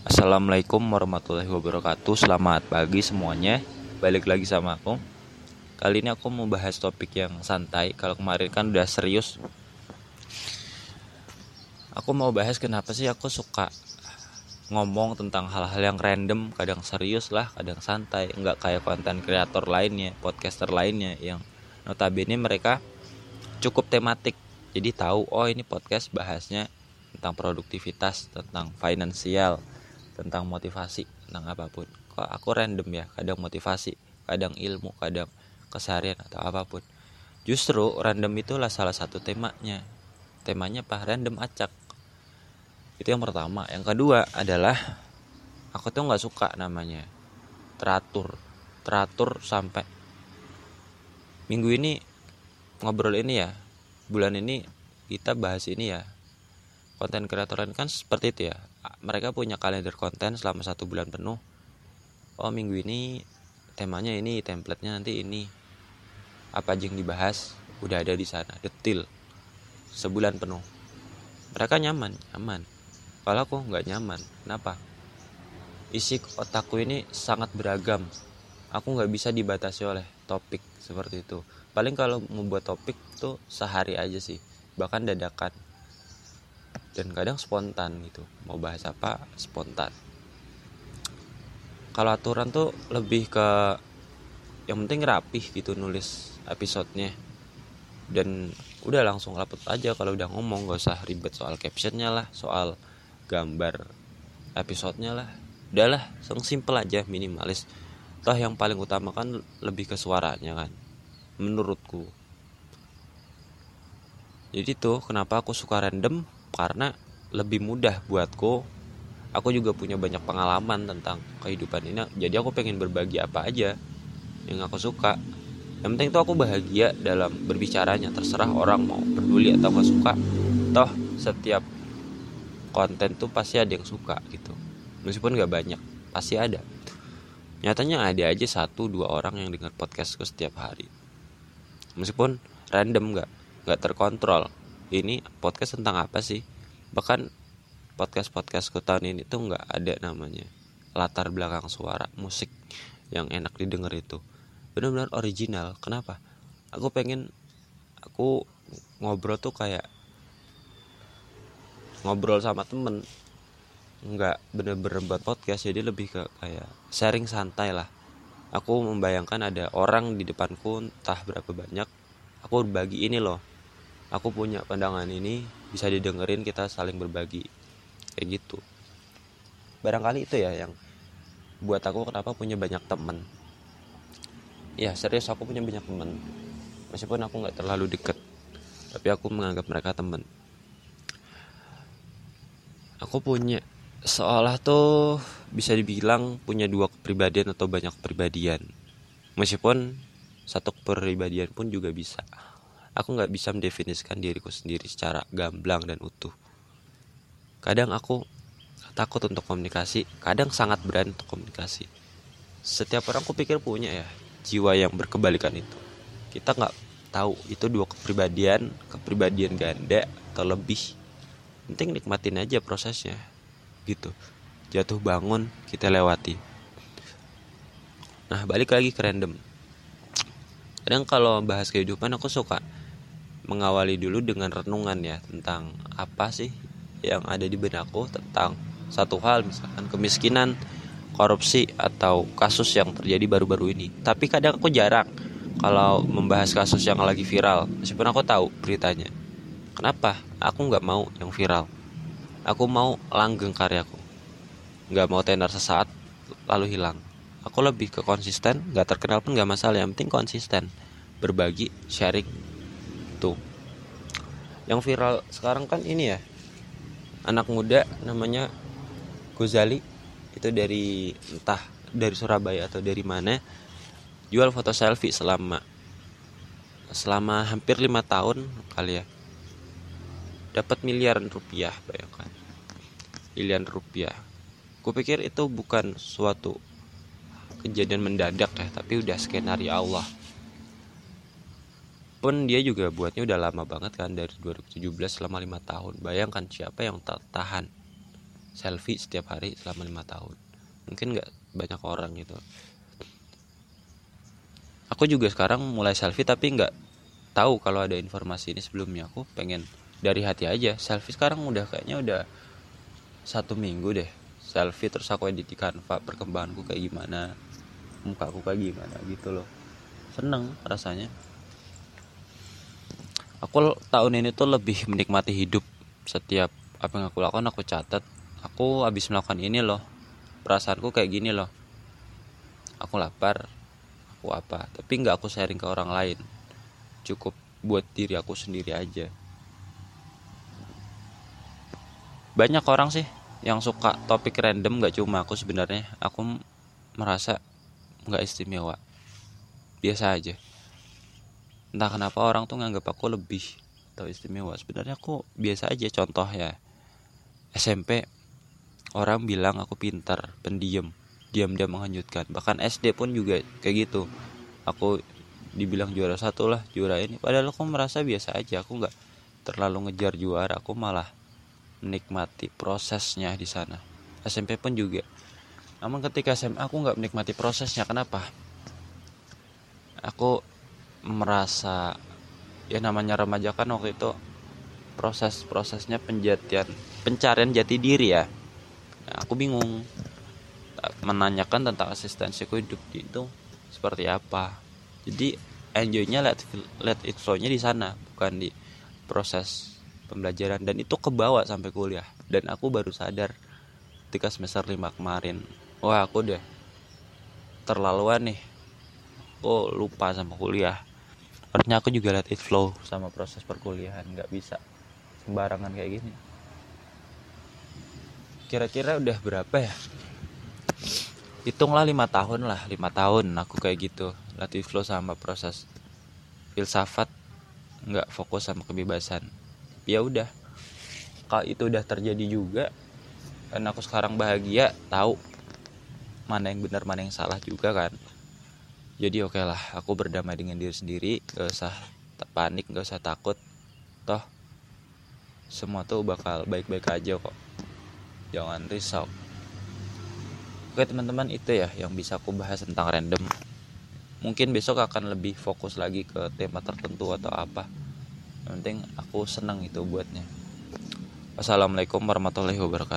Assalamualaikum warahmatullahi wabarakatuh. Selamat pagi semuanya. Balik lagi sama aku. Kali ini aku mau bahas topik yang santai. Kalau kemarin kan udah serius. Aku mau bahas kenapa sih aku suka Ngomong tentang hal-hal yang random. Kadang serius lah, kadang santai. Enggak kayak konten kreator lainnya Podcaster lainnya Yang notabene mereka cukup tematik. Jadi tahu, oh ini podcast bahasnya tentang produktivitas, tentang finansial, tentang motivasi tentang apa pun. Kok aku random ya kadang motivasi kadang ilmu kadang keseharian atau apa pun. Justru random itulah salah satu temanya. Temanya apa? Random acak. Itu yang pertama. Yang kedua adalah aku tuh nggak suka namanya. Teratur. Teratur sampai minggu ini ngobrol ini ya. Bulan ini kita bahas ini ya konten kreator kan seperti itu ya. Mereka punya kalender konten selama satu bulan penuh. Oh minggu ini temanya ini templatenya nanti ini. Apa aja yang dibahas? Udah ada di sana detil sebulan penuh. Mereka nyaman nyaman. Kalau aku nggak nyaman kenapa? Isi otakku ini sangat beragam. Aku nggak bisa dibatasi oleh topik seperti itu. Paling kalau mau buat topik tuh sehari aja sih. Bahkan dadakan dan kadang spontan gitu. Mau bahas apa spontan. Kalau aturan tuh lebih ke yang penting rapih gitu nulis episodenya. Dan udah langsung rapet aja kalau udah ngomong. Gak usah ribet soal captionnya lah soal gambar episodenya lah. Udahlah langsung simple aja minimalis. Toh yang paling utama kan lebih ke suaranya kan menurutku. Jadi tuh kenapa aku suka random karena lebih mudah buatku. Aku juga punya banyak pengalaman tentang kehidupan ini. Jadi aku pengen berbagi apa aja yang aku suka. Yang penting tuh aku bahagia dalam berbicaranya. Terserah orang mau peduli atau gak suka. Toh setiap konten tuh pasti ada yang suka gitu. Meskipun gak banyak pasti ada. Nyatanya ada aja satu dua orang yang dengar podcastku setiap hari. Meskipun random gak nggak terkontrol ini podcast tentang apa sih? Bahkan podcast podcastku tahun ini tuh nggak ada namanya. Latar belakang suara musik yang enak didengar itu. Benar-benar original. Kenapa? Aku pengen aku ngobrol tuh kayak ngobrol sama temen. Nggak bener-bener buat podcast jadi lebih ke kayak sharing santai lah. Aku membayangkan ada orang di depanku entah berapa banyak aku berbagi ini loh aku punya pandangan ini bisa didengerin kita saling berbagi. Kayak gitu. Barangkali itu ya yang buat aku kenapa punya banyak temen. Ya serius aku punya banyak temen. Meskipun aku nggak terlalu deket tapi aku menganggap mereka temen. Aku punya seolah tuh bisa dibilang punya dua kepribadian atau banyak kepribadian. Meskipun satu kepribadian pun juga bisa aku nggak bisa mendefinisikan diriku sendiri secara gamblang dan utuh. Kadang aku takut untuk komunikasi kadang sangat berani untuk komunikasi. Setiap orang aku pikir punya ya jiwa yang berkebalikan itu. Kita nggak tahu itu dua kepribadian kepribadian ganda atau lebih. Penting nikmatin aja prosesnya gitu. Jatuh bangun kita lewati. Nah balik lagi ke random. Kadang kalau bahas kehidupan aku suka mengawali dulu dengan renungan ya tentang apa sih yang ada di benakku tentang satu hal misalkan kemiskinan, korupsi atau kasus yang terjadi baru-baru ini. Tapi kadang aku jarang kalau membahas kasus yang lagi viral, meskipun aku tahu beritanya. Kenapa? Aku nggak mau yang viral. Aku mau langgeng karyaku. Nggak mau tenar sesaat lalu hilang. Aku lebih ke konsisten, nggak terkenal pun nggak masalah. Yang penting konsisten, berbagi, sharing, yang viral sekarang kan ini ya. Anak muda namanya Gozali itu dari entah dari Surabaya atau dari mana jual foto selfie selama selama hampir lima tahun kali ya. Dapat miliaran rupiah bayangkan. Miliaran rupiah. Kupikir itu bukan suatu kejadian mendadak ya tapi udah skenario Allah pun dia juga buatnya udah lama banget kan dari 2017 selama lima tahun. Bayangkan siapa yang tak tahan selfie setiap hari selama lima tahun. Mungkin nggak banyak orang gitu. Aku juga sekarang mulai selfie tapi nggak tahu kalau ada informasi ini sebelumnya. Aku pengen dari hati aja. Selfie sekarang udah kayaknya udah satu minggu deh. Selfie terus aku edit di Canva perkembanganku kayak gimana muka aku kayak gimana gitu loh. Seneng rasanya aku tahun ini tuh lebih menikmati hidup setiap apa yang aku lakukan aku catat. Aku habis melakukan ini loh perasaanku kayak gini loh. Aku lapar aku apa tapi nggak aku sharing ke orang lain. Cukup buat diri aku sendiri aja. Banyak orang sih yang suka topik random gak cuma aku sebenarnya. Aku merasa nggak istimewa. Biasa aja entah kenapa orang tuh nganggap aku lebih atau istimewa. Sebenarnya aku biasa aja contoh ya. SMP orang bilang aku pintar pendiam diam-diam menghanyutkan. Bahkan SD pun juga kayak gitu. Aku dibilang juara satu lah juara ini. Padahal aku merasa biasa aja aku nggak terlalu ngejar juara. Aku malah menikmati prosesnya di sana. SMP pun juga. Namun ketika SMA aku nggak menikmati prosesnya. Kenapa? Aku merasa ya namanya remaja kan waktu itu proses prosesnya penjatian pencarian jati diri ya. Nah, aku bingung menanyakan tentang asistensiku hidup itu seperti apa. Jadi enjoynya let let it flow-nya di sana bukan di proses pembelajaran. Dan itu kebawa sampai kuliah. Dan aku baru sadar ketika semester 5 kemarin. Wah aku udah terlaluan nih. Aku lupa sama kuliah artinya aku juga let it flow sama proses perkuliahan nggak bisa sembarangan kayak gini. Kira-kira udah berapa ya? Hitunglah lima tahun lah lima tahun aku kayak gitu. Let it flow sama proses filsafat nggak fokus sama kebebasan. Ya udah. Kalau itu udah terjadi juga dan aku sekarang bahagia tahu mana yang benar mana yang salah juga kan jadi oke okay lah aku berdamai dengan diri sendiri gak usah panik gak usah takut. Toh semua tuh bakal baik-baik aja kok. Jangan risau. Oke teman-teman itu ya yang bisa aku bahas tentang random. Mungkin besok akan lebih fokus lagi ke tema tertentu atau apa. Yang penting aku senang itu buatnya. Assalamualaikum warahmatullahi wabarakatuh